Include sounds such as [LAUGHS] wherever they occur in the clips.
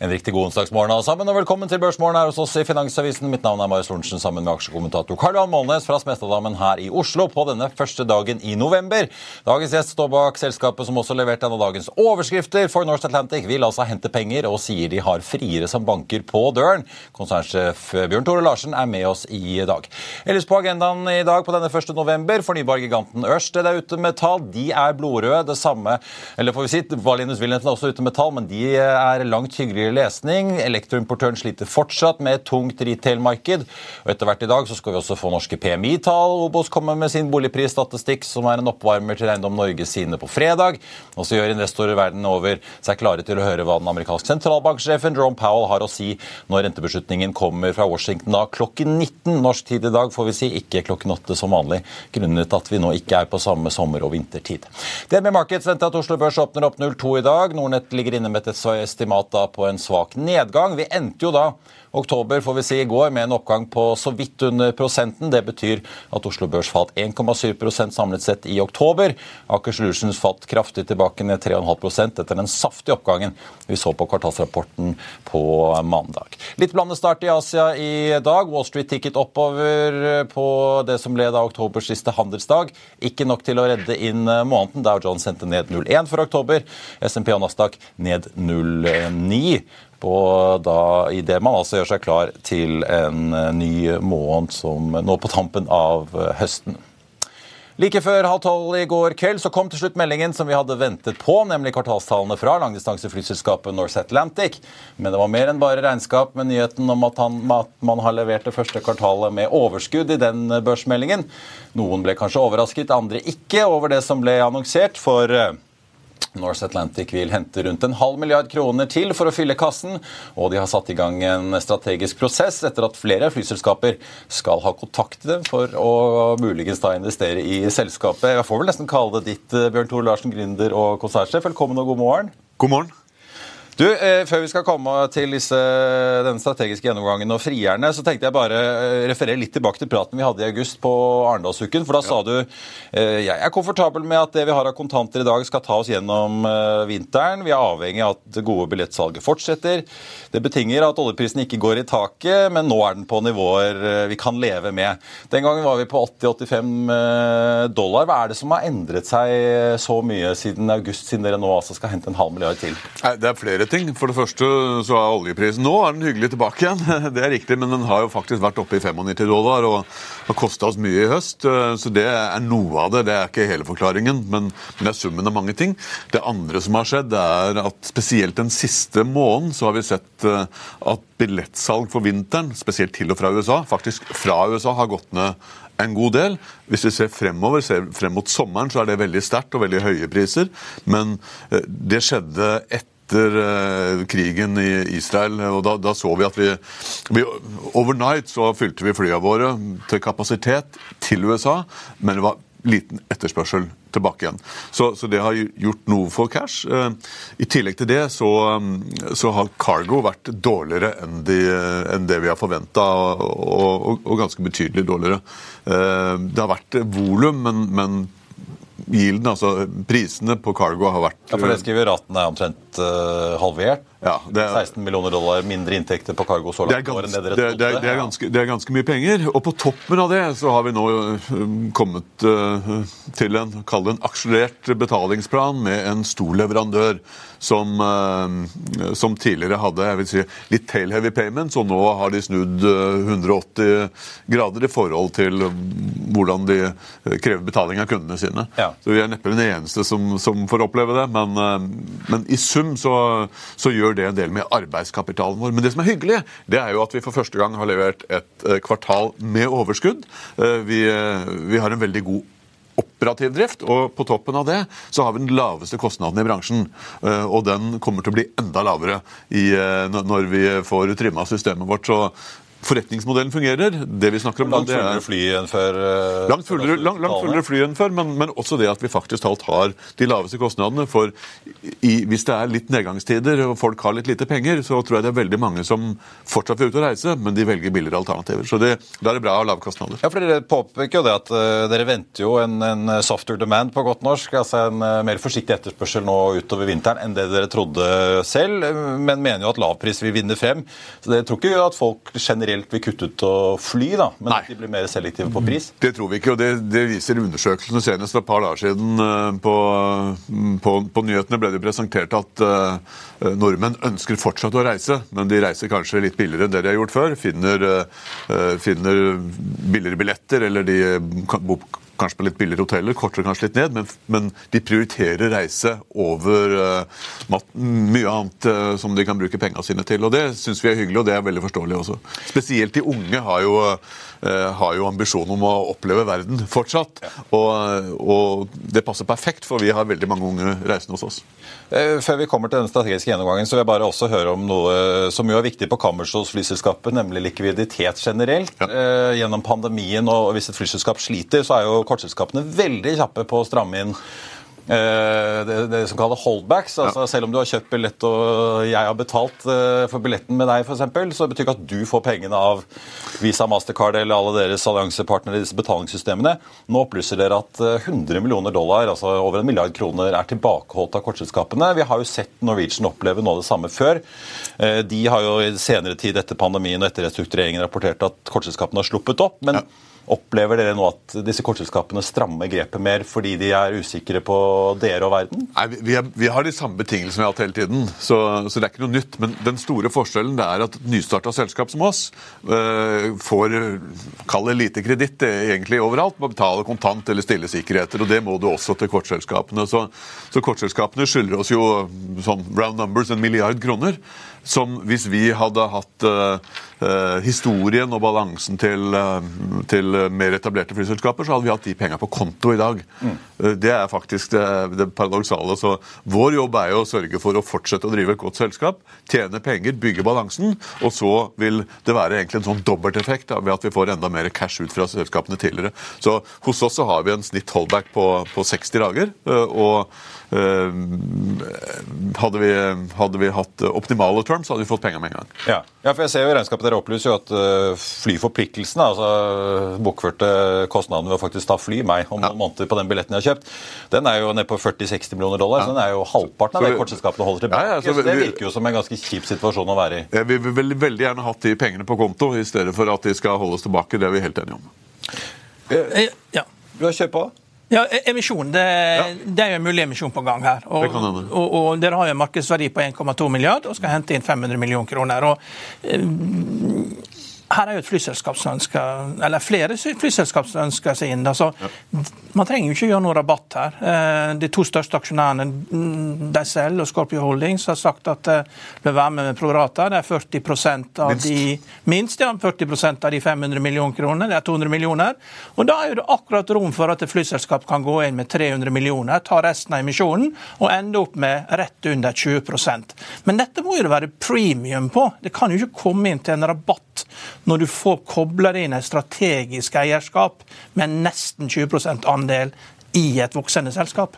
En riktig god onsdagsmorgen alle sammen, og velkommen til Børsmorgen her hos oss i Finansavisen. Mitt navn er Marius Lorentzen sammen med aksjekommentator Karl Johan Målnes fra Smestadammen her i Oslo på denne første dagen i november. Dagens gjest står bak selskapet som også leverte en av dagens overskrifter for Norse Atlantic. Vil altså hente penger og sier de har friere som banker på døren. Konsernsjef Bjørn Tore Larsen er med oss i dag. Ellers på agendaen i dag på denne første november, fornybargiganten Ørsted er ute med tall. De er blodrøde. Det samme, eller får vi si, Valinus Wilhelmsen er også ute med tall, men de er langt hyggeligere lesning. Elektroimportøren sliter fortsatt med et tungt retail-marked. Og Etter hvert i dag så skal vi også få norske PMI-tall. Obos kommer med sin boligprisstatistikk, som er en oppvarmer til Eiendom Norge sine på fredag. Og så gjør investorer verden over seg klare til å høre hva den amerikanske sentralbanksjefen Jerome Powell har å si når rentebeslutningen kommer fra Washington da klokken 19 norsk tid i dag, får vi si, ikke klokken 8 som vanlig, grunnet at vi nå ikke er på samme sommer- og vintertid. DNB med venter at Oslo Børs åpner opp 02 i dag. Nordnett ligger inne med et estimat da på en svak nedgang. Vi endte jo da oktober får vi si i går med en oppgang på så vidt under prosenten. Det betyr at Oslo Børs falt 1,7% samlet sett i oktober. Aker Solutions falt kraftig tilbake ned 3,5% etter den saftige oppgangen vi så på kvartalsrapporten på mandag. Litt blandet start i Asia i dag. Wall Street tikket oppover på det som ble da oktobers siste handelsdag. Ikke nok til å redde inn måneden. Dow Jones sendte ned 0,1 for oktober. SMP og Nasdaq ned 0,9 på da, det man altså gjør seg klar til en ny måned som nå på tampen av høsten. Like før halv tolv i går kveld så kom til slutt meldingen som vi hadde ventet på, nemlig kvartalstallene fra langdistanseflyselskapet North Atlantic. Men det var mer enn bare regnskap med nyheten om at, han, at man har levert det første kvartalet med overskudd i den børsmeldingen. Noen ble kanskje overrasket, andre ikke, over det som ble annonsert. for... North Atlantic vil hente rundt en halv milliard kroner til for å fylle kassen, og de har satt i gang en strategisk prosess etter at flere flyselskaper skal ha kontaktet dem for å muligens da investere i selskapet. Jeg får vel nesten kalle det ditt, Bjørn Tore Larsen, gründer og konsernsjef. Velkommen og god morgen. God morgen. Du, eh, Før vi skal komme til disse, den strategiske gjennomgangen og frierne, så tenkte jeg bare eh, referere litt tilbake til praten vi hadde i august på Arendalsuken. For da ja. sa du eh, jeg er komfortabel med at det vi har av kontanter i dag, skal ta oss gjennom eh, vinteren. Vi er avhengig av at det gode billettsalget fortsetter. Det betinger at oljeprisen ikke går i taket, men nå er den på nivåer eh, vi kan leve med. Den gangen var vi på 80-85 eh, dollar. Hva er det som har endret seg så mye siden august, siden dere nå altså skal hente en halv milliard til? Nei, Det er flere ting. For det første så er oljeprisen Nå er den hyggelig tilbake igjen, [LAUGHS] det er riktig, men den har jo faktisk vært oppe i 95 dollar og har kosta oss mye i høst. Så det er noe av det. Det er ikke hele forklaringen, men, det er summen av mange ting. Det andre som har skjedd, er at spesielt den siste måneden så har vi sett eh, at billettsalg for vinteren, spesielt til og fra USA, faktisk fra USA, har gått ned en god del. Hvis vi ser fremover, ser frem mot sommeren, så er det veldig sterkt og veldig høye priser. Men eh, det skjedde etter etter uh, krigen i Israel. og Da, da så vi at vi, vi, Overnight så fylte vi flyene våre til kapasitet til USA, men det var liten etterspørsel tilbake igjen. Så, så det har gjort noe for cash. Uh, I tillegg til det så, um, så har cargo vært dårligere enn, de, enn det vi har forventa, og, og, og, ganske betydelig dårligere. Uh, det har vært volum, men, men yielden, altså prisene på cargo, har vært Ja, For det skriver raten er omtrent uh, halvert? Ja, det er, 16 millioner dollar mindre inntekter på cargo så det er, langt. år enn ganske, det det, er, det, er, det, er ganske, det er ganske mye penger. Og på toppen av det så har vi nå um, kommet uh, til en, kall det en akselerert betalingsplan med en stor leverandør som, uh, som tidligere hadde si, litt tail-heavy payments, og nå har de snudd uh, 180 grader i forhold til hvordan de uh, krever betaling av kundene sine. Ja. Så vi er neppe den eneste som, som får oppleve det, men, men i sum så, så gjør det en del med arbeidskapitalen vår. Men det som er hyggelig, det er jo at vi for første gang har levert et eh, kvartal med overskudd. Eh, Vi, eh, vi har en veldig god operativ drift, og på toppen av det så har vi den laveste kostnaden i bransjen. Eh, Og den kommer til å bli enda lavere i, eh, når vi får trimma systemet vårt. Så forretningsmodellen fungerer. Det vi snakker om Langt det fullere er fly enn før. Uh, Langt fullere, lang, langt fly enn før, men, men også det at vi faktisk talt har de laveste kostnadene. For i, hvis det er litt nedgangstider og folk har litt lite penger, så tror jeg det er veldig mange som fortsatt vil ut og reise, men de velger billigere alternativer. Så det, da er det bra å ha lave kostnader. Ja, for Dere påpeker jo det at uh, dere venter jo en, en softer demand på godt norsk. altså En uh, mer forsiktig etterspørsel nå utover vinteren enn det dere trodde selv, men mener jo at lavpris vil vinne frem. Så Dere tror ikke at folk generelt vil kutte ut å fly, da, men Nei. at de blir mer selektive på pris? Det tror vi ikke, og det, det viser undersøkelsene. Senest for et par dager siden eh, på, på, på nyhetene ble det presentert at uh, nordmenn ønsker fortsatt å reise, men de reiser kanskje litt billigere enn det de har gjort før. Finner, uh, finner billigere billetter, eller de kan bo kanskje på litt billigere hoteller, korter kanskje litt ned, men, men de prioriterer reise over uh, mat, mye annet uh, som de kan bruke pengene sine til. Og Det syns vi er hyggelig, og det er veldig forståelig også. Spesielt de unge har jo, eh, har jo ambisjon om å oppleve verden fortsatt. Og, og det passer perfekt, for vi har veldig mange unge reisende hos oss. Eh, Før vi kommer til den strategiske gjennomgangen, så vil jeg bare også høre om noe som jo er viktig på Kammersjås flyselskapet, nemlig likviditet generelt. Ja. Eh, Gjennom pandemien, og hvis et flyselskap sliter, så er jo kortselskapene veldig kjappe på å stramme inn eh, det, det som kalles holdbacks. altså Selv om du har kjøpt billett og jeg har betalt eh, for billetten med deg, for eksempel, så betyr ikke at du får pengene av Visa, Mastercard eller alle deres alliansepartnere i disse betalingssystemene. Nå opplyser dere at eh, 100 millioner dollar, altså over en milliard kroner, er tilbakeholdt av kortselskapene. Vi har jo sett Norwegian oppleve av det samme før. Eh, De har jo i senere tid etter pandemien og etter restruktureringen rapportert at kortselskapene har sluppet opp. men Opplever dere nå at disse kortselskapene strammer grepet mer fordi de er usikre på dere og verden? Nei, vi, er, vi har de samme betingelsene vi har hatt hele tiden, så, så det er ikke noe nytt. Men den store forskjellen er at et nystarta selskap som oss øh, får kall det lite kreditt eh, egentlig overalt. Må betale kontant eller stille sikkerheter, og det må du også til kortselskapene. Så, så kortselskapene skylder oss jo sånn round numbers en milliard kroner. Som hvis vi hadde hatt eh, historien og balansen til, eh, til mer etablerte flyselskaper, så hadde vi hatt de penga på konto i dag. Mm. Det er faktisk det, det paradoksale. Så vår jobb er jo å sørge for å fortsette å drive et godt selskap, tjene penger, bygge balansen, og så vil det være egentlig en sånn dobbelteffekt ved at vi får enda mer cash ut fra selskapene tidligere. Så hos oss så har vi en snitt holdback på, på 60 dager. eh, og eh, hadde, vi, hadde vi hatt optimale terms, hadde vi fått penger med en gang. Ja. ja, for jeg ser jo i regnskapet dere opplyser jo at uh, flyforpliktelsene, altså bokførte kostnadene ved å faktisk ta fly meg om noen måneder på den billetten jeg har kjøpt, den er jo nede på 40-60 millioner dollar. Så den er jo halvparten av Så det vi- kortselskapene holder tilbake. Ja, ja, så så, det virker jo som en ganske kjip situasjon å være i. Vi vil veldig, veldig gjerne hatt de pengene på konto i stedet for at de skal holdes tilbake. Det er vi helt enige om. Eh, Ja. Du har kjørt på? Ja, e- emisjon. Det, det er jo en mulig emisjon på gang her. Og, og, og dere har jo en markedsverdi på 1,2 milliard og skal hente inn 500 millioner kroner. Og, eh, her er jo et flyselskap som ønsker, eller flere flyselskap som ønsker seg inn. Altså, Man trenger jo ikke gjøre noe rabatt her. Eh, De to største aksjonærene, DSL de selv og Scorpio Holdings, har sagt at de vil være med med prorata. Det er 40% av Minst. de minst ja, 40% av de 500 millioner kronene. Det er 200 millioner. Og da er det akkurat rom for at et flyselskap kan gå inn med 300 millioner, ta resten av emisjonen og ende opp med rett under 20% Men dette må jo det være premium på. Det kan jo ikke komme inn til en rabatt når du får kobla inn et strategisk eierskap med nesten 20 andel i et voksende selskap.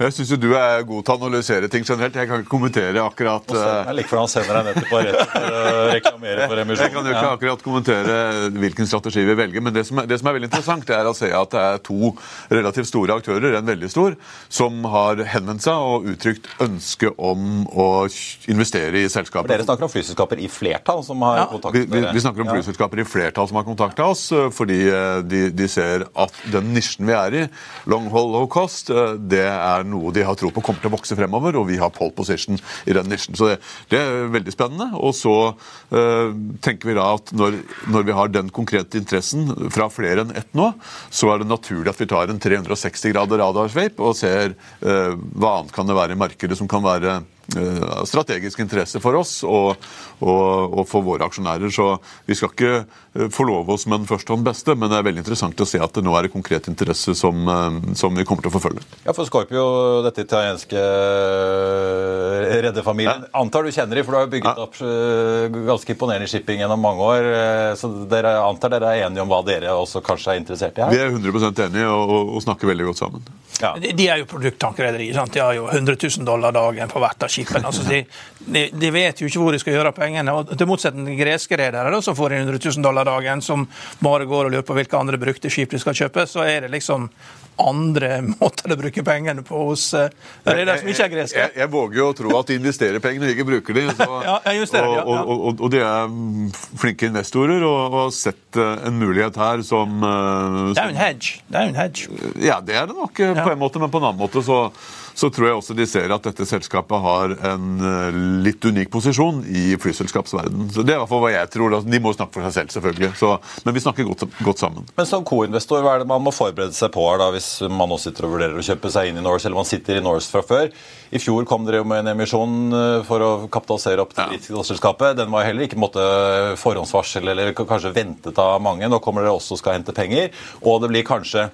Jeg syns du er god til å analysere ting generelt. Jeg kan ikke kommentere akkurat jeg liker hvordan han sender deg nettopp på rett for å reklamere for emisjonen. Jeg kan jo ikke akkurat kommentere hvilken strategi vi velger, men det som, er, det som er veldig interessant, det er å se at det er to relativt store aktører, en veldig stor, som har henvendt seg og uttrykt ønske om å investere i selskapet. Dere snakker om flyselskaper i flertall som har Ja. kontakt med vi, dere. vi snakker om flyselskaper i flertall som har kontakta oss, eh, fordi eh, de, de ser at den nisjen vi er i, long haul low cost, eh, det er noe de har tro på kommer til å vokse fremover, og vi har pole position i den nisjen. Så det, det er veldig spennende. Og så eh, tenker vi da at når, når vi har den konkrete interessen fra flere enn ett nå, så er det naturlig at vi tar en 360 grader radarsveip og ser eh, hva annet kan det være i markedet som kan være strategisk interesse for oss og, og, og for våre aksjonærer. Så vi skal ikke eh, forlove oss med den første og den beste, men det er veldig interessant å se at det nå er en konkret interesse som, eh, som vi kommer til å forfølge. Ja, for Scorpio, dette italienske eh, redderfamilien, antar du kjenner de, for du har jo bygget opp eh, ganske imponerende shipping gjennom mange år. eh, Så dere antar dere er enige om hva dere også kanskje er interessert i her? Vi er 100 enige og, og, snakker veldig godt sammen. Ja. De de er jo produkttankrederi. De har jo 100 000 dollar dagen for hvert av skipene. Altså, de, de, de vet jo ikke hvor de skal gjøre av pengene. og Til motsetning til greske redere, som får inn 100 000 dollar dagen, som bare går og lurer på hvilke andre brukte skip de skal kjøpe, så er det liksom andre [LAUGHS] måter å bruke pengene på hos uh, redere som ikke er greske. Jeg, jeg våger jo å tro at de investerer pengene ikke bruker de. Så, [LAUGHS] Ja, jeg og, ja, ja. og, og, og, de er flinke investorer og, har sett eh, en mulighet her som, som Det er jo en hedge. Det er en hedge. Ja, det er det nok eh, på en måte, men på en annen måte så, så tror jeg også de ser at dette selskapet har en eh, litt unik posisjon i flyselskapsverdenen. Så Det er i hvert fall hva jeg tror. da. De må snakke for seg selv, selvfølgelig. Så, men vi snakker godt, godt sammen. Men som co-investor, hva er det man må forberede seg på her da, hvis man nå sitter og vurderer å kjøpe seg inn i Norse, eller man sitter i Norse fra før? I fjor kom dere jo med en emisjon eh, for å kapitalisere opp det britiske. Den var heller ikke måtte forhåndsvarsel eller kanskje ventet av mange. Nå kommer dere også og skal hente penger, og det blir kanskje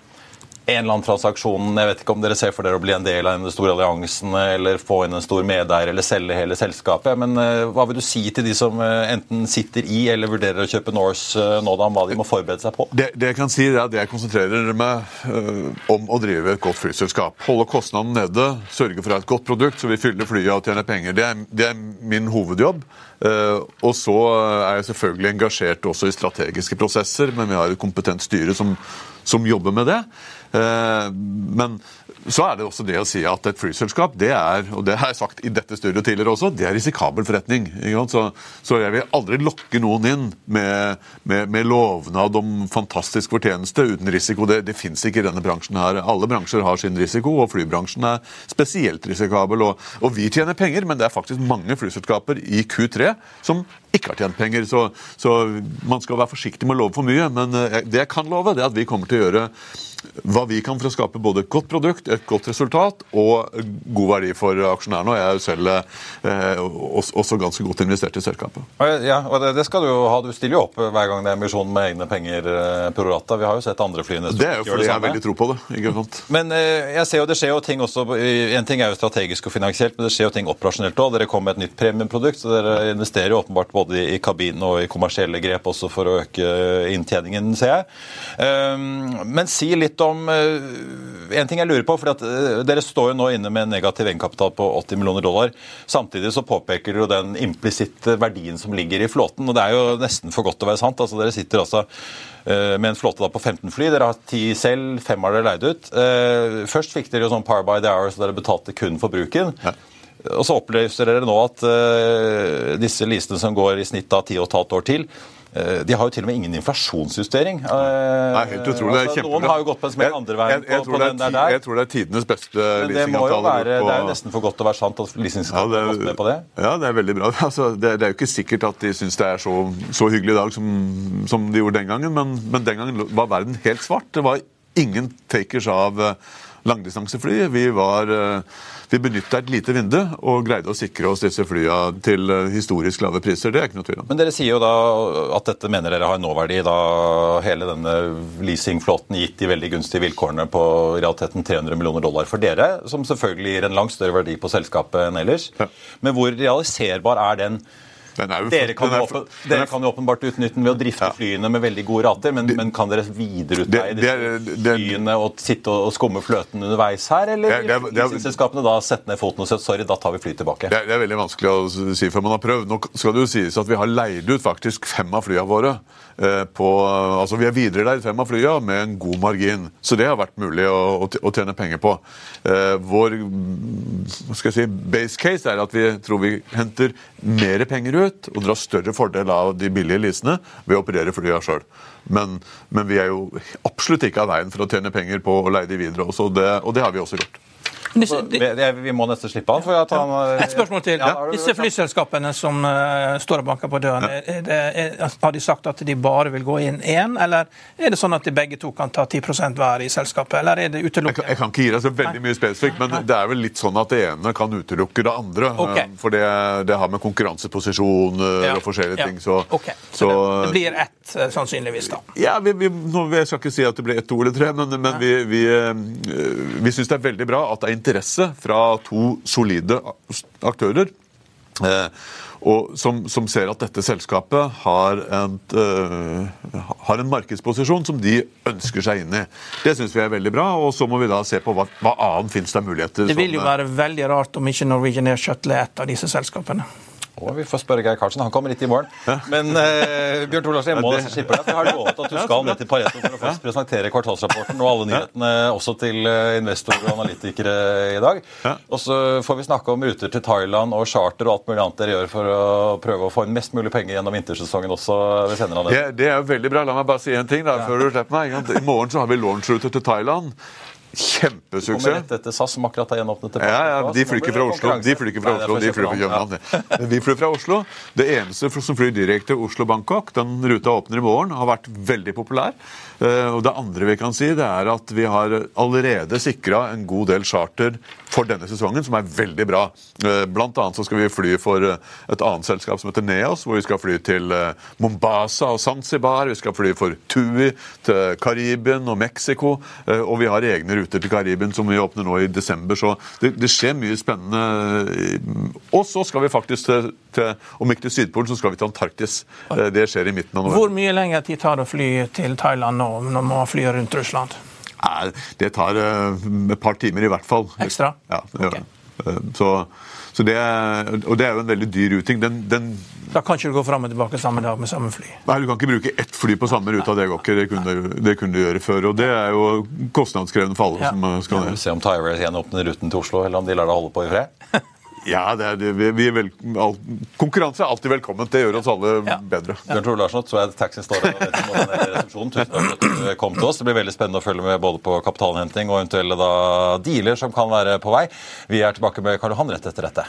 en eller annen transaksjon, jeg vet ikke om dere ser for dere å bli en del av den store alliansen, eller få inn en stor medeier, eller selge hele selskapet. Men eh, hva vil du si til de som eh, enten sitter i eller vurderer å kjøpe Norse eh, nå, da, om hva de må forberede seg på? Det, det jeg kan si er at jeg konsentrerer meg om å drive et godt flyselskap. Holde kostnadene nede, sørge for å ha et godt produkt så vi fyller flyet og tjener penger. Det er, det er min hovedjobb. Og så er jeg selvfølgelig engasjert også i strategiske prosesser, men vi har et kompetent styre som, som jobber med det. Eh, men så er det også det å si at et flyselskap, det er, og det har jeg sagt i dette studiet tidligere også, det er risikabel forretning. Så, så jeg vil aldri lokke noen inn med, med, med lovnad om fantastisk fortjeneste uten risiko. Det, det fins ikke i denne bransjen her. Alle bransjer har sin risiko, og flybransjen er spesielt risikabel. Og, og vi tjener penger, men det er faktisk mange flyselskaper i Q3 som ikke har tjent penger. Så, så man skal være forsiktig med å love for mye, men eh, det jeg kan love, det er at vi kommer til å gjøre hva vi kan for å skape både et godt produkt, et godt resultat og god verdi for aksjonærene. Og jeg er jo selv eh, også, ganske godt investert i selskapet. Ja, og det, det skal du jo ha. Du stiller jo opp hver gang det er emisjon med egne penger eh, pro rata. Vi har jo sett andre flyene Det er jo fordi jeg har veldig tro på det. ikke sant? [LAUGHS] Men eh, jeg ser jo, det skjer jo ting også En ting er jo strategisk og finansielt, men det skjer jo ting operasjonelt òg. Dere kom med et nytt premiumprodukt, så dere investerer jo åpenbart både i, kabinen og i kommersielle grep også for å øke inntjeningen, ser jeg. Um, men si litt om uh, En ting jeg lurer på, for uh, dere står jo nå inne med en negativ egenkapital på 80 millioner dollar. Samtidig så påpeker dere jo den implisitte verdien som ligger i flåten. og Det er jo nesten for godt til å være sant. altså Dere sitter altså eh, med en flåte på 15 fly. Dere har ti selv, fem har dere leid ut. Eh, Først fikk dere jo sånn power by the hour, så dere betalte kun for bruken. Ja. Og så opplyser dere nå at uh, disse listene som går i snitt da 10,5 år til, eh, de har jo til og med ingen inflasjonsjustering. Nei, er helt utrolig. Det altså. Noen har jo gått på en smell andre veien Jeg, jeg, på, tror på den der der. jeg tror det er tidenes beste Men det på- det er jo nesten for godt til å være sant at Ja, leasingselskapene har gått med på det. Ja, det er veldig bra. [LAUGHS] Altså, det, det er jo ikke sikkert at de syns det er så, så hyggelig i dag som, som de gjorde den gangen, men, men den gangen var verden helt svart. Det var ingen takers av eh, langdistansefly. Vi, var, eh, vi benytta et lite vindu og greide å sikre oss disse flya til eh, historisk lave priser. Det er ikke noe tvil om. Men dere sier jo da at dette mener dere har en nåverdi, da hele denne leasingflåten gitt de veldig gunstige vilkårene på i realiteten 300 millioner dollar for dere, som selvfølgelig gir en langt større verdi på selskapet enn ellers. Ja. Men hvor realiserbar er den Jo- Dere kan, jo åpen, jo åpenbart utnytte den ved å drifte flyene med veldig gode rater, men, men kan dere videreutleie Det- det er- disse flyene og sitte og, skumme fløten underveis her, eller Det er- det er- vil det er- da sette ned foten og si sorry, da tar vi fly tilbake? Det er, det er veldig vanskelig å si før man har prøvd. Nå skal det jo sies at vi har leid ut faktisk fem av flyene våre. Eh, På, altså Vi har videreleid fem av flyene med en god margin. Så det har vært mulig å, å tjene penger på. Eh, Vår skal jeg si, base case er at vi tror vi henter mer penger ut og drar større fordel av de billige leasene ved å operere flyene sjøl. Men, men vi er jo absolutt ikke av veien for å tjene penger på å leie de videre også, og det, og det har vi også gjort. Disse, Vi, vi- vi må nesten slippe han. for jeg han, Et spørsmål til. Ja, du- Disse flyselskapene som uh, står og banker på døren, er det, er, har de sagt at de bare vil gå inn én, eller er det sånn at de begge to kan ta 10% hver i selskapet, eller er det utelukket? jeg kan ikke gi deg så veldig mye spesifikt, men det er vel litt sånn at det ene kan utelukke det andre. Okay. eh, For det, det har med konkurranseposisjon Ja. og forskjellige Ja. ting. Så, okay. Så, så- det, det blir ett, eh, sannsynligvis, da. ja, vi, vi, nå, jeg skal ikke si at det blir ett, to eller tre, men, men vi, vi, eh, vi syns det er veldig bra at det er interesse fra to solide aktører. Eh, og som, som ser at dette selskapet har en, uh, har en markedsposisjon som de ønsker seg inn i. Det syns vi er veldig bra, og så må vi da se på hva, hva annet finnes det muligheter. Det vil jo eh, være veldig rart om ikke Norwegian Air Shuttle er et av disse selskapene. Å, vi får spørre Geir Karlsen. Han kommer hit i morgen. Men eh, Bjørn Larsen, jeg må nesten slippe deg. for Jeg har lovet at du skal ned til Pareto for å faktisk presentere kvartalsrapporten og alle nyhetene også til eh, investorer og analytikere i dag. Og så får vi snakke om ruter til Thailand og charter og alt mulig annet dere gjør for å prøve å få inn mest mulig penger gjennom vintersesongen også ved senere det, anledning. det er jo veldig bra. La meg bare si en ting da, før du slipper meg. I morgen så har vi launchruter til Thailand. Kommer Kjempesuksess. rett etter SAS, som akkurat har gjenåpnet det. Ja, ja, De flyr ikke fra Oslo. De flyr ikke fra Oslo, de flyr fra København. Ja. Men Vi flyr fra Oslo. Det eneste som flyr direkte Oslo-Bangkok, den ruta åpner i morgen, har vært veldig populær. Eh, Og det andre vi kan si, det er at vi har allerede sikra en god del charter for denne sesongen, som er veldig bra. Eh, Blant annet så skal vi fly for eh, et annet selskap som heter Neos, hvor vi skal fly til Mombasa og Zanzibar. Vi skal fly for TUI til Karibien og Mexico. Og vi har egne ruter til Karibien som vi åpner nå i desember. Så det, det skjer mye spennende. Og så skal vi faktisk til, til Om ikke til Sydpolen, så skal vi til Antarktis. Det skjer i midten av november. Hvor mye lenger tid tar det å fly til Thailand nå, når man flyr rundt Russland? Nei, det tar eh, et par timer i hvert fall. Ekstra? Ja, det gjør det. Eh, Så, så det er, og det er jo en veldig dyr ruting. Den, den Da kan ikke du gå fram og tilbake samme dag med samme fly. Nei, Du kan ikke bruke ett fly på samme ruta. Det går ikke. Det kunne, det kunne du gjøre før. Og det er jo kostnadskrevende for alle Ja. som skal ned. Vi se om Tyrair gjenåpner ruten til Oslo, eller om de lar det holde på i fred. Ja, det er, vi, vi vel, all, konkurranse er alltid velkommen. Det gjør oss alle Ja. bedre. Bjørn Tore Larsen, så jeg taxien står her. Tusen takk for at du kom til oss. Det blir veldig spennende å følge med både på kapitalhenting og eventuelle da dealer som kan være på vei. Vi er tilbake med Karl Johan rett etter dette.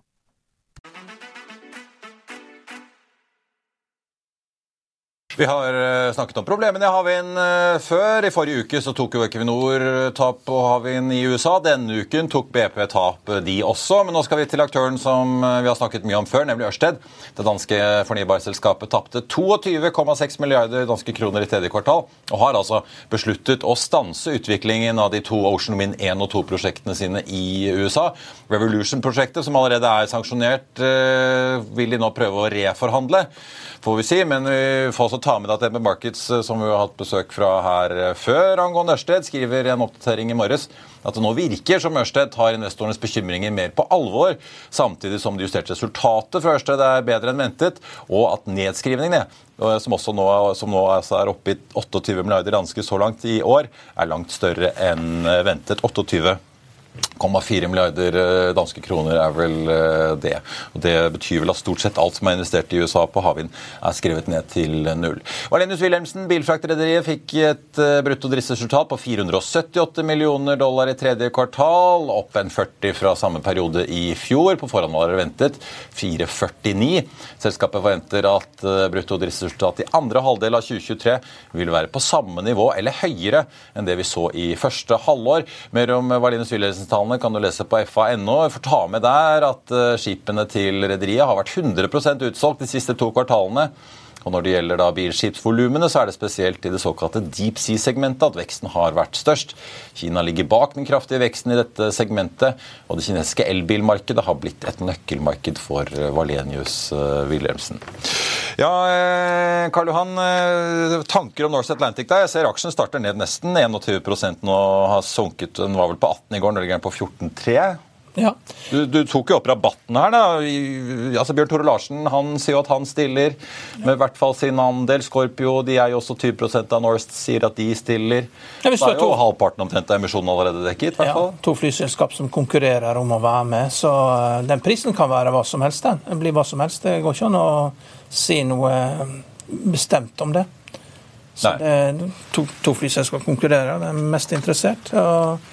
Vi har eh, snakket om problemene i havvind eh, før. I forrige uke så tok jo Equinor tap på havvind i USA. Denne uken tok BP tap, de også. Men nå skal vi til aktøren som eh, vi har snakket mye om før, nemlig Ørsted. Det danske fornybarselskapet tapte 22,6 milliarder danske kroner i tredje kvartal, og har altså besluttet å stanse utviklingen av de to Ocean Wind 1 og 2-prosjektene sine i USA. Revolution-prosjektet, som allerede er sanksjonert, vil de nå prøve å reforhandle får vi si. Men vi får også ta med deg at DNB Markets, eh, som vi har hatt besøk fra her eh, før angående Ørsted, skriver en oppdatering i morges at det nå virker som Ørsted tar investorenes bekymringer mer på alvor, samtidig som det justerte resultatet fra Ørsted er bedre enn ventet, og at nedskrivningene, eh, som, nå, som nå altså er oppe i 28 milliarder danske så langt i år, er langt større enn ventet. 28 1,4 milliarder eh, danske kroner er vel eh, det. Og Det betyr vel at stort sett alt som er investert i USA på havvind, er skrevet ned til null. Valenius Wilhelmsen, bilfraktrederiet, fikk et eh, brutto driftsresultat på 478 millioner dollar i tredje kvartal, opp en 40 fra samme periode i fjor. På forhånd var det ventet 449. Selskapet forventer at brutto driftsresultat i andre halvdel av 2023 vil være på samme nivå eller høyere enn det vi så i første halvår. Mer om Valenius Wilhelmsen-tallene Tallene kan du lese på fa.no. Jeg får ta med der at eh, skipene til rederiet har vært 100% utsolgt de siste to kvartalene. Og Når det gjelder da bilskipsvolumene, så er det spesielt i det såkalte deep sea-segmentet at veksten har vært størst. Kina ligger bak den kraftige veksten i dette segmentet, og det kinesiske elbilmarkedet har blitt et nøkkelmarked for eh, Valenius eh, Wilhelmsen. Ja, Karl Johan, tanker om Norse Atlantic der. Jeg ser aksjen starter ned nesten 21% nå, har sunket, den var vel på 18 i går, nå ligger den på 14,3. Ja. Du, du, tok jo opp rabatten her. da. Altså, Bjørn Tore Larsen han sier at han stiller med i hvert fall sin andel. Scorpio de er jo også 20% av Norst sier at de stiller. Ja, så er jo to... halvparten omtrent av emisjonen allerede dekket. hvert fall. Ja, to flyselskap som konkurrerer om å være med. Så eh, den prisen kan være hva som helst. den. Den blir hva som helst. Det går ikke an å si noe eh, bestemt om det. Så det, to, to flyselskap konkurrerer. De er mest interessert. og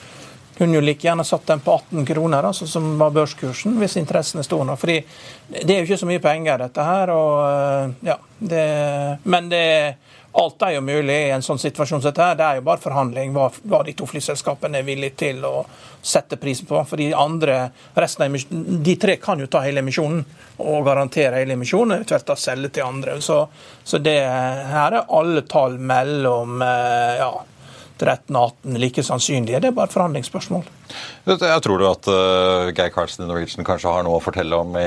kunne jo like gjerne satt den på 18 kroner, altså, som var børskursen, hvis interessen er nok. Fordi det er jo ikke så mye penger, dette her. Og, eh, ja, det, men det, alt er jo mulig i en sånn situasjon som dette. her. Det er jo bare forhandling hva, hva de to flyselskapene er villige til å sette prisen på. For de andre, resten av de tre kan jo ta hele emisjonen og garantere hele emisjonen, eventuelt selge til andre. Så, så det her er alle tall mellom eh, ja, 13-18 like sannsynlige. Det er bare et forhandlingsspørsmål. Jeg tror du at uh, Geir Karlsen i Norwegian kanskje har noe å fortelle om i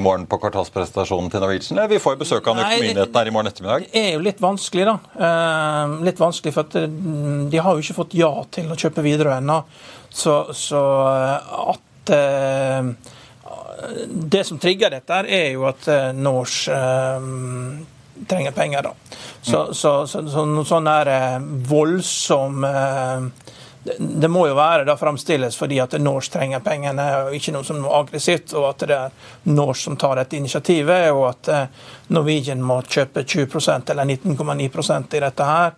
morgen på kvartalspresentasjonen til Norwegian? Vi får jo besøk av Økonominyhetene her i morgen ettermiddag. Det er jo litt vanskelig, da. Uh, litt vanskelig, for at de har jo ikke fått ja til å kjøpe videre ennå. Så, så at Det som trigger dette, er jo at Norse trenger penger, da. Så, mm. så, så, så noe sånn der eh, voldsom eh, det, det, må jo være da framstilles fordi at Norse trenger pengene, og ikke noe som noe aggressivt. Og at det er Norse som tar dette initiativet, og at eh, Norwegian må kjøpe 20% eller 19,9% i dette her.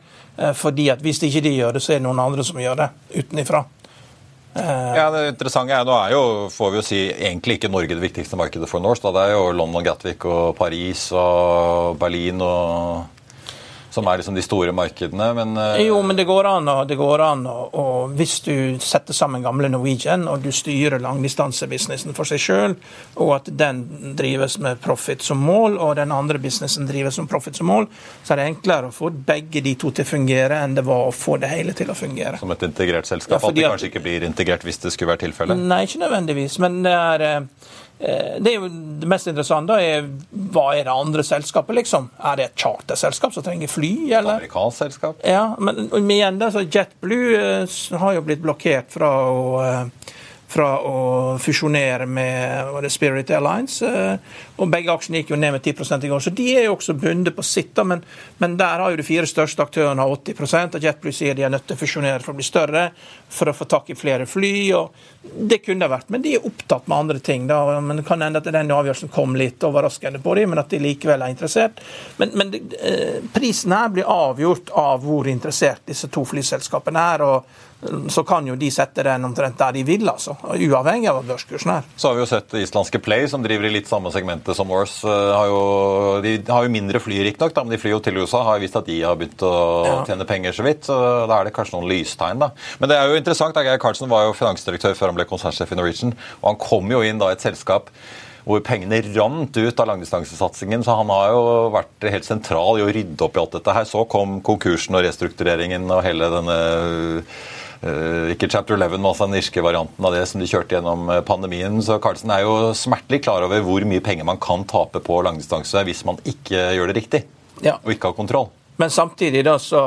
Fordi at hvis ikke de gjør det, så er det noen andre som gjør det utenifra. Eh, ja, det interessante er, Nå er jo, får vi jo si, egentlig ikke Norge det viktigste markedet for Norse. Det er jo London, Gatwick og Paris og Berlin og som er liksom de store markedene. Men eh, Jo, men det går an, og det går an og, hvis du setter sammen gamle Norwegian, og du styrer langdistansebusinessen for seg sjøl, og at den drives med profit som mål, og den andre businessen drives med profit som mål, så er det enklere å få begge de to til å fungere enn det var å få det hele til å fungere. som et integrert selskap. Ja, at det kanskje ikke blir integrert hvis det skulle være tilfellet. Nei, ikke nødvendigvis, men det er eh, det er jo det mest interessante er hva er det andre selskapet, liksom? Er det et charterselskap som trenger fly, Et eller? amerikansk selskap. Ja, men men igjen, det, så JetBlue eh, har jo blitt blokkert fra å, eh, fra å fusjonere med Spirit Airlines. Og begge aksjene gikk jo ned med 10 i går, så de er jo også bundet på sitt. Men, men der har jo de fire største aktørene har 80 og JetBlue sier de er nødt til å fusjonere for å bli større, for å få tak i flere fly. og Det kunne det vært, men de er opptatt med andre ting. da, men Det kan hende at den avgjørelsen kom litt overraskende på dem, men at de likevel er interessert. Men, men eh, prisen her blir avgjort av hvor interessert disse to flyselskapene er. og eh, så kan jo de sette den omtrent der de vil, altså. Uavhengig av børskursen er. Så har vi jo sett islandske Play, som driver i litt samme segmentet som Norse. eh, Har jo, de har jo mindre fly, riktignok, men de flyr jo til USA. Har jo vist at de har begynt å Ja. tjene penger så vidt. Så da er det kanskje noen lystegn, da. Men det er jo interessant. Geir Karlsen var jo finansdirektør før han ble konsernsjef i Norwegian, og han kom jo inn da i et selskap hvor pengene rant ut av langdistansesatsingen. Så han har jo vært helt sentral i å rydde opp i alt dette her. Så kom konkursen og restruktureringen og hele denne ikke chapter 11, men altså den irske varianten av det som de kjørte gjennom eh, pandemien. Så Carlsen er jo smertelig klar over hvor mye penger man kan tape på langdistanse hvis man ikke gjør det riktig Ja. og ikke har kontroll. Men samtidig da så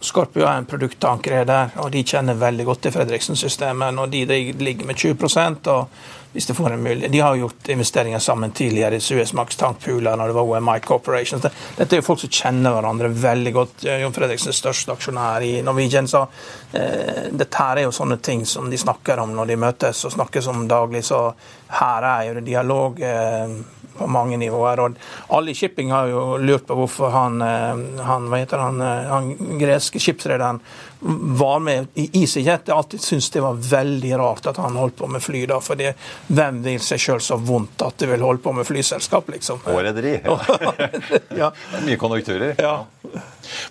Scorpio er en produktankre der, og de kjenner veldig godt til Fredriksen-systemet. når de ligger med 20% og hvis de får en mulighet De har jo gjort investeringer sammen tidligere i Suezmax tankpooler når det var OMI Corporation. Dette er jo folk som kjenner hverandre veldig godt. Jon Fredriksen er største aksjonær i Norwegian. Så eh, dette her er jo sånne ting som de snakker om når de møtes og snakkes om daglig. Så her er jo det dialog. Eh, på mange nivåer. Og alle i shipping har jo lurt på hvorfor han, eh, han han, eh, han greske skipsrederen var med i EasyJet. Jeg alltid syntes det var veldig rart at han holdt på med fly. da, for det, hvem vil seg sjøl så vondt at de vil holde på med flyselskap, liksom? Og rederi. ja. [LAUGHS] Mye konjunkturer. ja.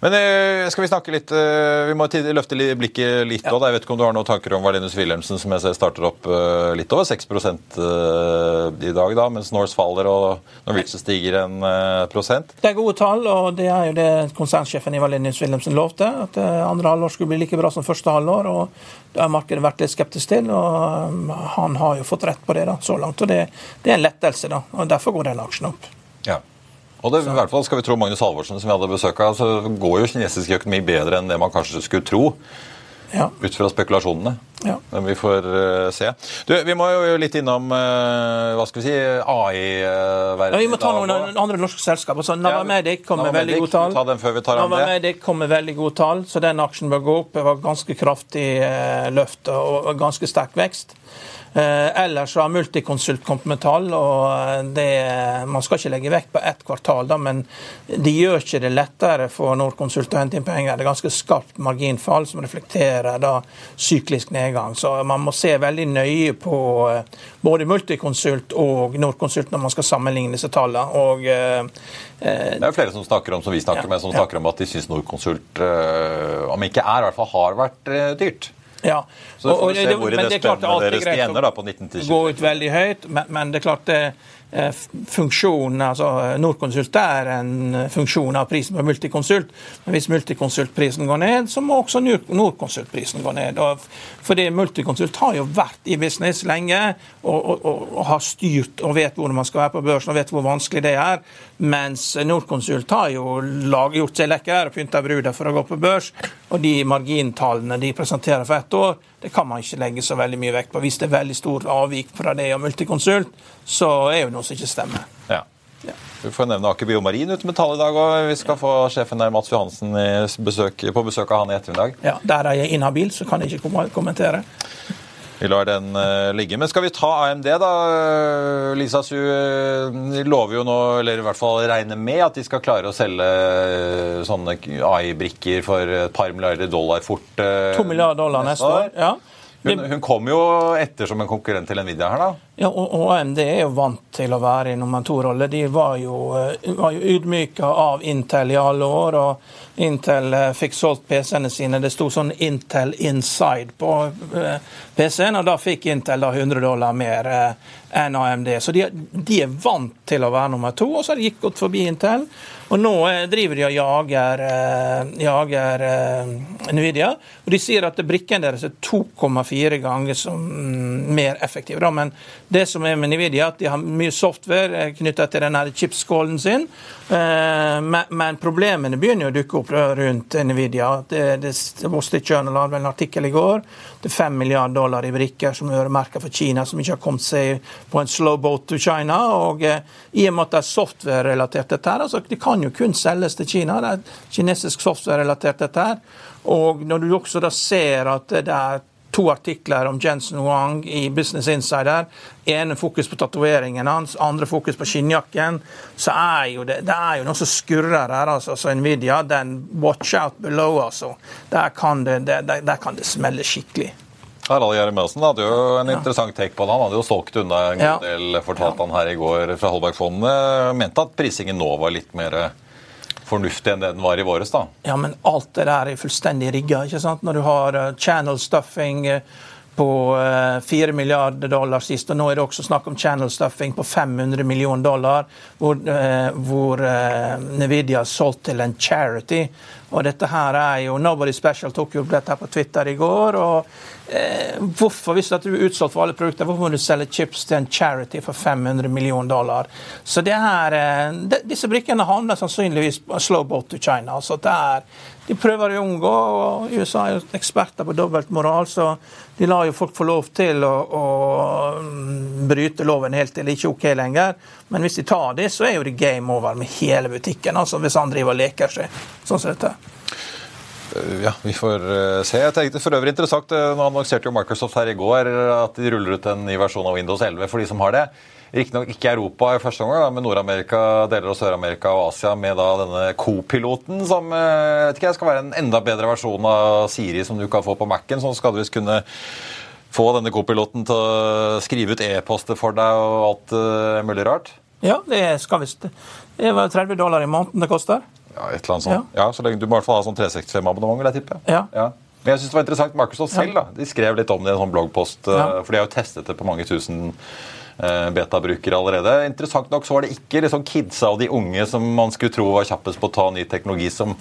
Men eh, skal vi snakke litt eh, Vi må løfte li- blikket litt. òg. Ja. Jeg vet ikke om du har noen tanker om Valenius Wilhelmsen, som jeg ser starter opp eh, litt over 6 eh, i dag, da, mens Norse faller og Norwegian stiger en prosent. Det er gode tall, og det er jo det konsernsjefen i Valenius Wilhelmsen lovte. At andre halvår skulle bli like bra som første halvår. og Det har markedet vært litt skeptisk til, og han har jo fått rett på det da, så langt. og Det, det er en lettelse, da, og derfor går den aksjen opp. Ja. Og det, i hvert fall skal vi tro Magnus Halvorsen, som vi hadde besøk av, så går jo kinesisk økonomi bedre enn det man kanskje skulle tro, Ja, ut fra spekulasjonene. ja. Men vi får uh, se. Du, Vi må jo litt innom uh, hva skal vi si, AI-verdenen. Ja, vi må ta noen andre norske selskaper. Altså, Navamedic kom med veldig gode tall. Ta den før vi tar. Navamedic kom med veldig gode tall, så den aksjen bør gå opp. Det var ganske kraftig uh, løft og og ganske sterk vekst. Eh, ellers har Multiconsult kommet med tall, og eh, det, man skal ikke legge vekt på ett kvartal, da, men de gjør ikke det lettere for Norconsult å hente inn penger. Det er ganske skarpt marginfall som reflekterer da syklisk nedgang. Så man må se veldig nøye på eh, både Multiconsult og Norconsult når man skal sammenligne disse tallene. Og, eh, Det er jo flere som snakker om som vi snakker Ja, med, som ja. snakker om at de syns Norconsult, eh, om ikke er, i hvert fall har vært eh, dyrt. Ja. Så får vi se det- hvor i det, det spennet greit å da, på 19-20. Gå ut veldig høyt, men, men det er klart det eh, funksjonen, altså Norconsult er en eh, funksjon av prisen på Multiconsult. Men hvis Multiconsult-prisen går ned, så må også Nor- Norconsult-prisen gå ned. Og fordi Multiconsult har jo vært i business lenge og, og, og, og har styrt og vet hvor man skal være på børsen og vet hvor vanskelig det er. Mens Norconsult har jo lag, gjort seg lekker og pynta bruda for å gå på børs. Og de margintallene de presenterer for ett år, det kan man ikke legge så veldig mye vekt på. Hvis det er veldig stor avvik fra det og Multiconsult, så er jo noe som ikke stemmer. Ja. Ja. Vi får nevne Aker Biomarin ute med tall i dag, og vi skal få sjefen der, Mats Johansen, besøk, på besøk av han i ettermiddag. Ja, Der er jeg inhabil, så kan jeg ikke kommentere. Vi lar den eh, ligge. Men skal vi ta AMD, da? Lisa Su eh, lover jo nå, eller i hvert fall regner med, at de skal klare å selge eh, sånne AI-brikker for et par milliarder dollar fort. To milliarder dollar neste år. Ja. Hun, hun kom jo etter som en konkurrent til Nvidia her, da. Ja, og, og AMD er jo vant til å være i nummer to-rolle. De var jo, var jo ydmyka av Intel i alle år. og Intel uh, fikk solgt PC-ene sine. Det sto sånn Intel Inside på uh, PC-en, og da fikk Intel da 100 dollar mer enn AMD. Så de, de, er vant til å være nummer to, og så har de godt forbi Intel. Og nå driver de og jager, jager Nvidia, og de sier at brikken deres er 2,4 ganger mm, mer effektiv. Men det som er med Nvidia, at de har mye software eh, knytta til denne chipskålen sin. Eh, men problemene begynner å dukke opp rundt Nvidia. Det, Wall Street Journal hadde en artikkel i går. Det er 5 milliarder dollar i brikker som er øremerka for Kina, som ikke har kommet seg på en slow boat to China. og eh, I og med at det er software-relatert dette her, altså Det kan jo kun selges til Kina. Det er kinesisk software-relatert dette her. Og når du også da ser at det er to artikler om Jensen Wang i Business Insider. ene fokus på tatoveringen hans, andre fokus på skinnjakken. Så er jo det, det er jo noe som skurrer her. altså, så Nvidia, den watch out below, altså. Der kan det, der, der kan det smelle skikkelig. Harald Jeremiassen hadde jo en interessant take på det. Han hadde jo solgt unna en god del, fortalte han her i går fra Holbergfondet. Mente at prisingen nå var litt mer fornuftig enn det den var i våres, da. Ja, men alt det der er fullstendig rigga. ikke sant? Når du har uh, channel stuffing på uh, 4 milliarder dollar sist, og nå er det også snakk om channel stuffing på 500 millioner dollar, hvor, hvor Nvidia har solgt til en charity. Og dette her er jo Nobody Special tok jo dette her på Twitter i går. og eh, hvorfor, Hvis du er utsolgt for alle produkter, hvorfor må du selge chips til en charity for 500 millioner dollar? Så det her, eh, de, Disse brikkene handler sannsynligvis på slow boat to China. så det er, De prøver å unngå, og USA er jo eksperter på dobbeltmoral, så de lar jo folk få lov til å, å mm, bryte loven helt til det ikke er OK lenger. Men hvis de tar det, så er jo det game over med hele butikken. altså Hvis han driver og leker seg sånn som dette. Eh, ja, vi får eh, se. Jeg tenkte for øvrig interessant, eh, Nå annonserte jo Microsoft her i går at de ruller ut en ny versjon av Windows 11 for de som har det. Riktignok ikke Europa i første omgang, men Nord-Amerika, deler av Sør-Amerika og Asia med da denne Co-piloten, som vet ikke, skal være en enda bedre versjon av Siri som du kan få på Mac-en. Sånn skal du visst kunne få denne Co-piloten til å skrive ut e-poster for deg og alt mulig rart. Ja, det skal visst. Det var 30 dollar i måneden det koster. Ja, et eller annet sånt. Ja. ja så lenge Du må i hvert fall ha sånn 365-abonnement, vil jeg tippe. Ja. ja. Men jeg synes det var interessant. Microsoft selv da, de skrev litt om det i en sånn bloggpost. Ja. Eh, for de har jo testet det på mange tusen betabrukere allerede. Interessant nok så var det ikke liksom kidsa og de unge som man skulle tro var kjappest på å ta ny teknologi, som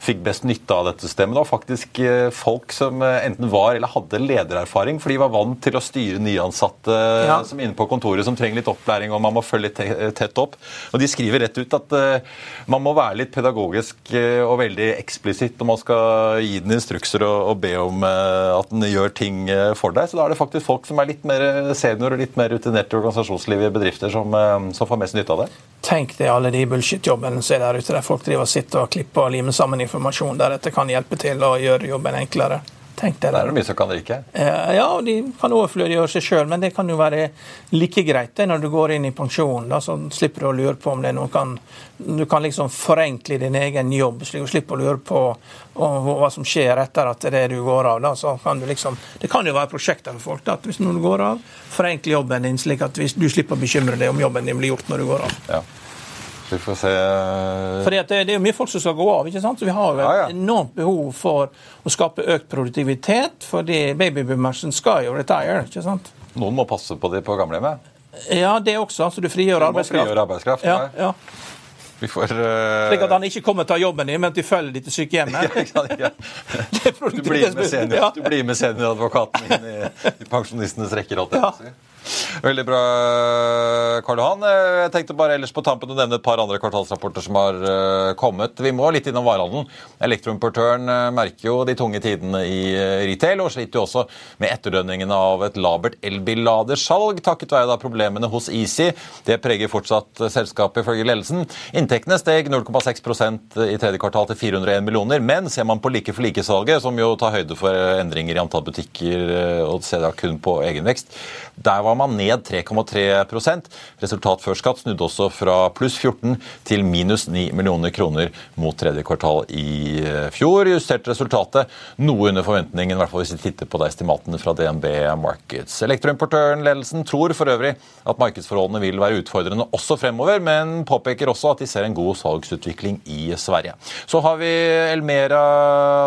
fikk best nytte av dette systemet. Det var faktisk eh, folk som eh, enten var eller hadde ledererfaring, for de var vant til å styre nyansatte ja. som inne på kontoret som trenger litt opplæring, og man må følge litt tett opp. Og de skriver rett ut at man må være litt pedagogisk og veldig eksplisitt når man skal gi den instrukser og, be om at den gjør ting for deg. Så da er det faktisk folk som er litt mer senior og litt mer rutinerte organisasjonsliv i bedrifter som, eh, som, får mest nytte av det? Tenk deg alle de bullshit-jobbene som er der ute, der folk driver og sitter og klipper og limer sammen informasjon der dette kan hjelpe til å gjøre jobben enklere. Tenk deg det. Er det mye som kan ryke? Eh, ja, de kan overflødiggjøre seg sjøl, men det kan jo være like greit det når du går inn i pensjon. Da, så slipper du å lure på om det er noen kan Du kan liksom forenkle din egen jobb, slik å slippe å lure på hva som skjer etter at det er du går av. Da, så kan du liksom, det kan jo være prosjekter for folk. Da, at hvis noen går av, forenkle jobben din slik at du slipper å bekymre deg om jobben din blir gjort når du går av. Ja. Vi får se Fordi det, det, er jo mye folk som skal gå av. ikke sant? Så Vi har jo et ja, ja. enormt behov for å skape økt produktivitet, fordi babyboomersen skal jo retire. ikke sant? Noen må passe på det på gamlehjemmet? Ja, det også. Altså du frigjør arbeidskraft. Frigjør arbeidskraft ja, ja. Vi får uh... Slik at han ikke kommer til å ta jobben din, men at de følger de til sykehjemmet. [LAUGHS] ja, [LAUGHS] du, blir med senior, du blir med senioradvokaten inn i, i pensjonistenes rekker. alltid. Ja. Veldig bra, Karl Johan. Jeg tenkte bare ellers på tampen å nevne et par andre kvartalsrapporter som har eh, kommet. Vi må litt innom varehandelen. Elektroimportøren eh, merker jo de tunge tidene i eh, retail, og sliter jo også med etterdønningene av et labert elbilladersalg, takket være da problemene hos Easy. Det preger fortsatt selskapet, ifølge ledelsen. Inntektene steg 0,6% i tredje kvartal til 401 millioner, men ser man på like for like-salget, som jo tar høyde for endringer i antall butikker og ser da kun på egenvekst, der var man ned 3,3 Resultat før skatt snudde også fra pluss 14 til minus 9 millioner kroner mot tredje kvartal i eh, fjor. Justerte resultatet noe under forventningen, i hvert fall hvis vi titter på estimatene fra DNB Markets. Elektroimportøren Ledelsen tror for øvrig at markedsforholdene vil være utfordrende også fremover, men påpeker også at de ser en god salgsutvikling i Sverige. Så har vi Elmera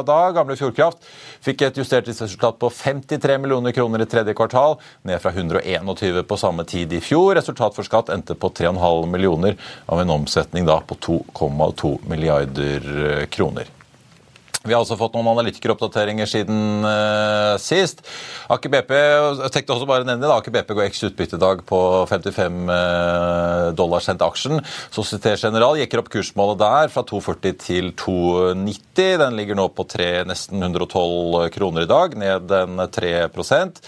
da, gamle Fjordkraft. Fikk et justert resultat på 53 millioner kroner i tredje kvartal, ned fra 121 på samme tid i fjor. Resultat for skatt endte på 3,5 millioner av en omsetning da på 2,2 milliarder kroner. Vi har også fått noen analytikeroppdateringer siden uh, sist. Aker BP jeg tenkte også bare nevne det, Aker BP går eks utbyttedag på 55 uh, dollar sendt aksjen. Société General jekker opp kursmålet der fra 240 til 290. Den ligger nå på 3, nesten 112 kroner i dag, ned en 3%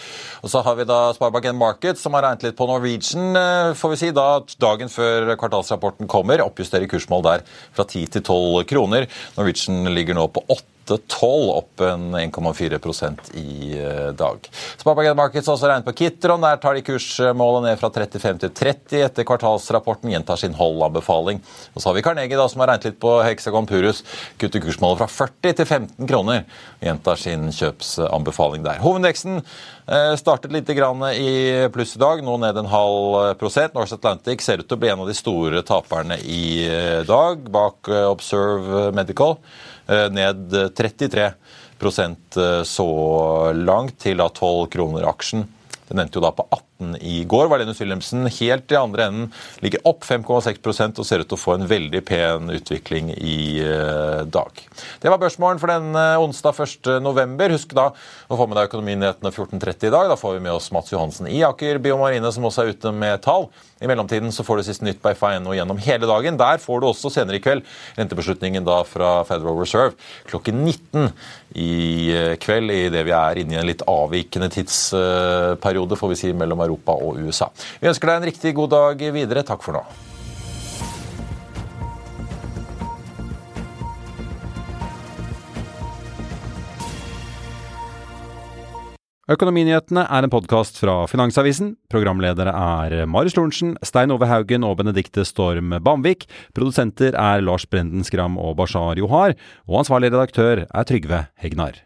Og Så har vi da Sparebank Market, som har regnet litt på Norwegian, uh, får vi si, da dagen før kvartalsrapporten kommer. Oppjusterer kursmål der fra 10 til 12 kroner. Norwegian ligger nå på 8 8,12, opp en 1,4% i eh, dag. Sparebanken Markets også regnet på Kitron. Der tar de kursmålet ned fra 35 til 30 etter kvartalsrapporten. Gjentar sin hold-anbefaling. Og så har vi Carnegie, da, som har regnet litt på Hexagon Purus. Kutter kursmålet fra 40 til 15 kroner. Gjentar sin kjøpsanbefaling der. Hovedindeksen eh, startet litt i pluss i dag, nå ned en halv prosent. Norse Atlantic ser ut til å bli en av de store taperne i eh, dag, bak Observe Medical. Eh, ned 33 eh, så langt, til da 12 kroner aksjen. Den endte jo da på 18 i går. Valenius Wilhelmsen helt i andre enden ligger opp 5,6% og ser ut til å få en veldig pen utvikling i uh, dag. Det var børsmålen for den uh, onsdag 1.11. Husk da å få med deg Økonominyhetene 14.30 i dag. Da får vi med oss Mats Johansen i Aker Biomarine, som også er ute med tall. I mellomtiden så får du siste nytt på FA1 gjennom hele dagen. Der får du også senere i kveld rentebeslutningen da fra Federal Reserve klokken 19 i eh, kveld, i det vi er inne i en litt avvikende tidsperiode får vi si, mellom Europa og USA. Vi ønsker deg en riktig god dag videre. Takk for nå. Økonominyhetene er en podkast fra Finansavisen. Programledere er Marius Lorentzen, Stein Ove Haugen og Benedikte Storm Bamvik. Produsenter er Lars Brenden Skram og Bashar Johar. Og ansvarlig redaktør er Trygve Hegnar.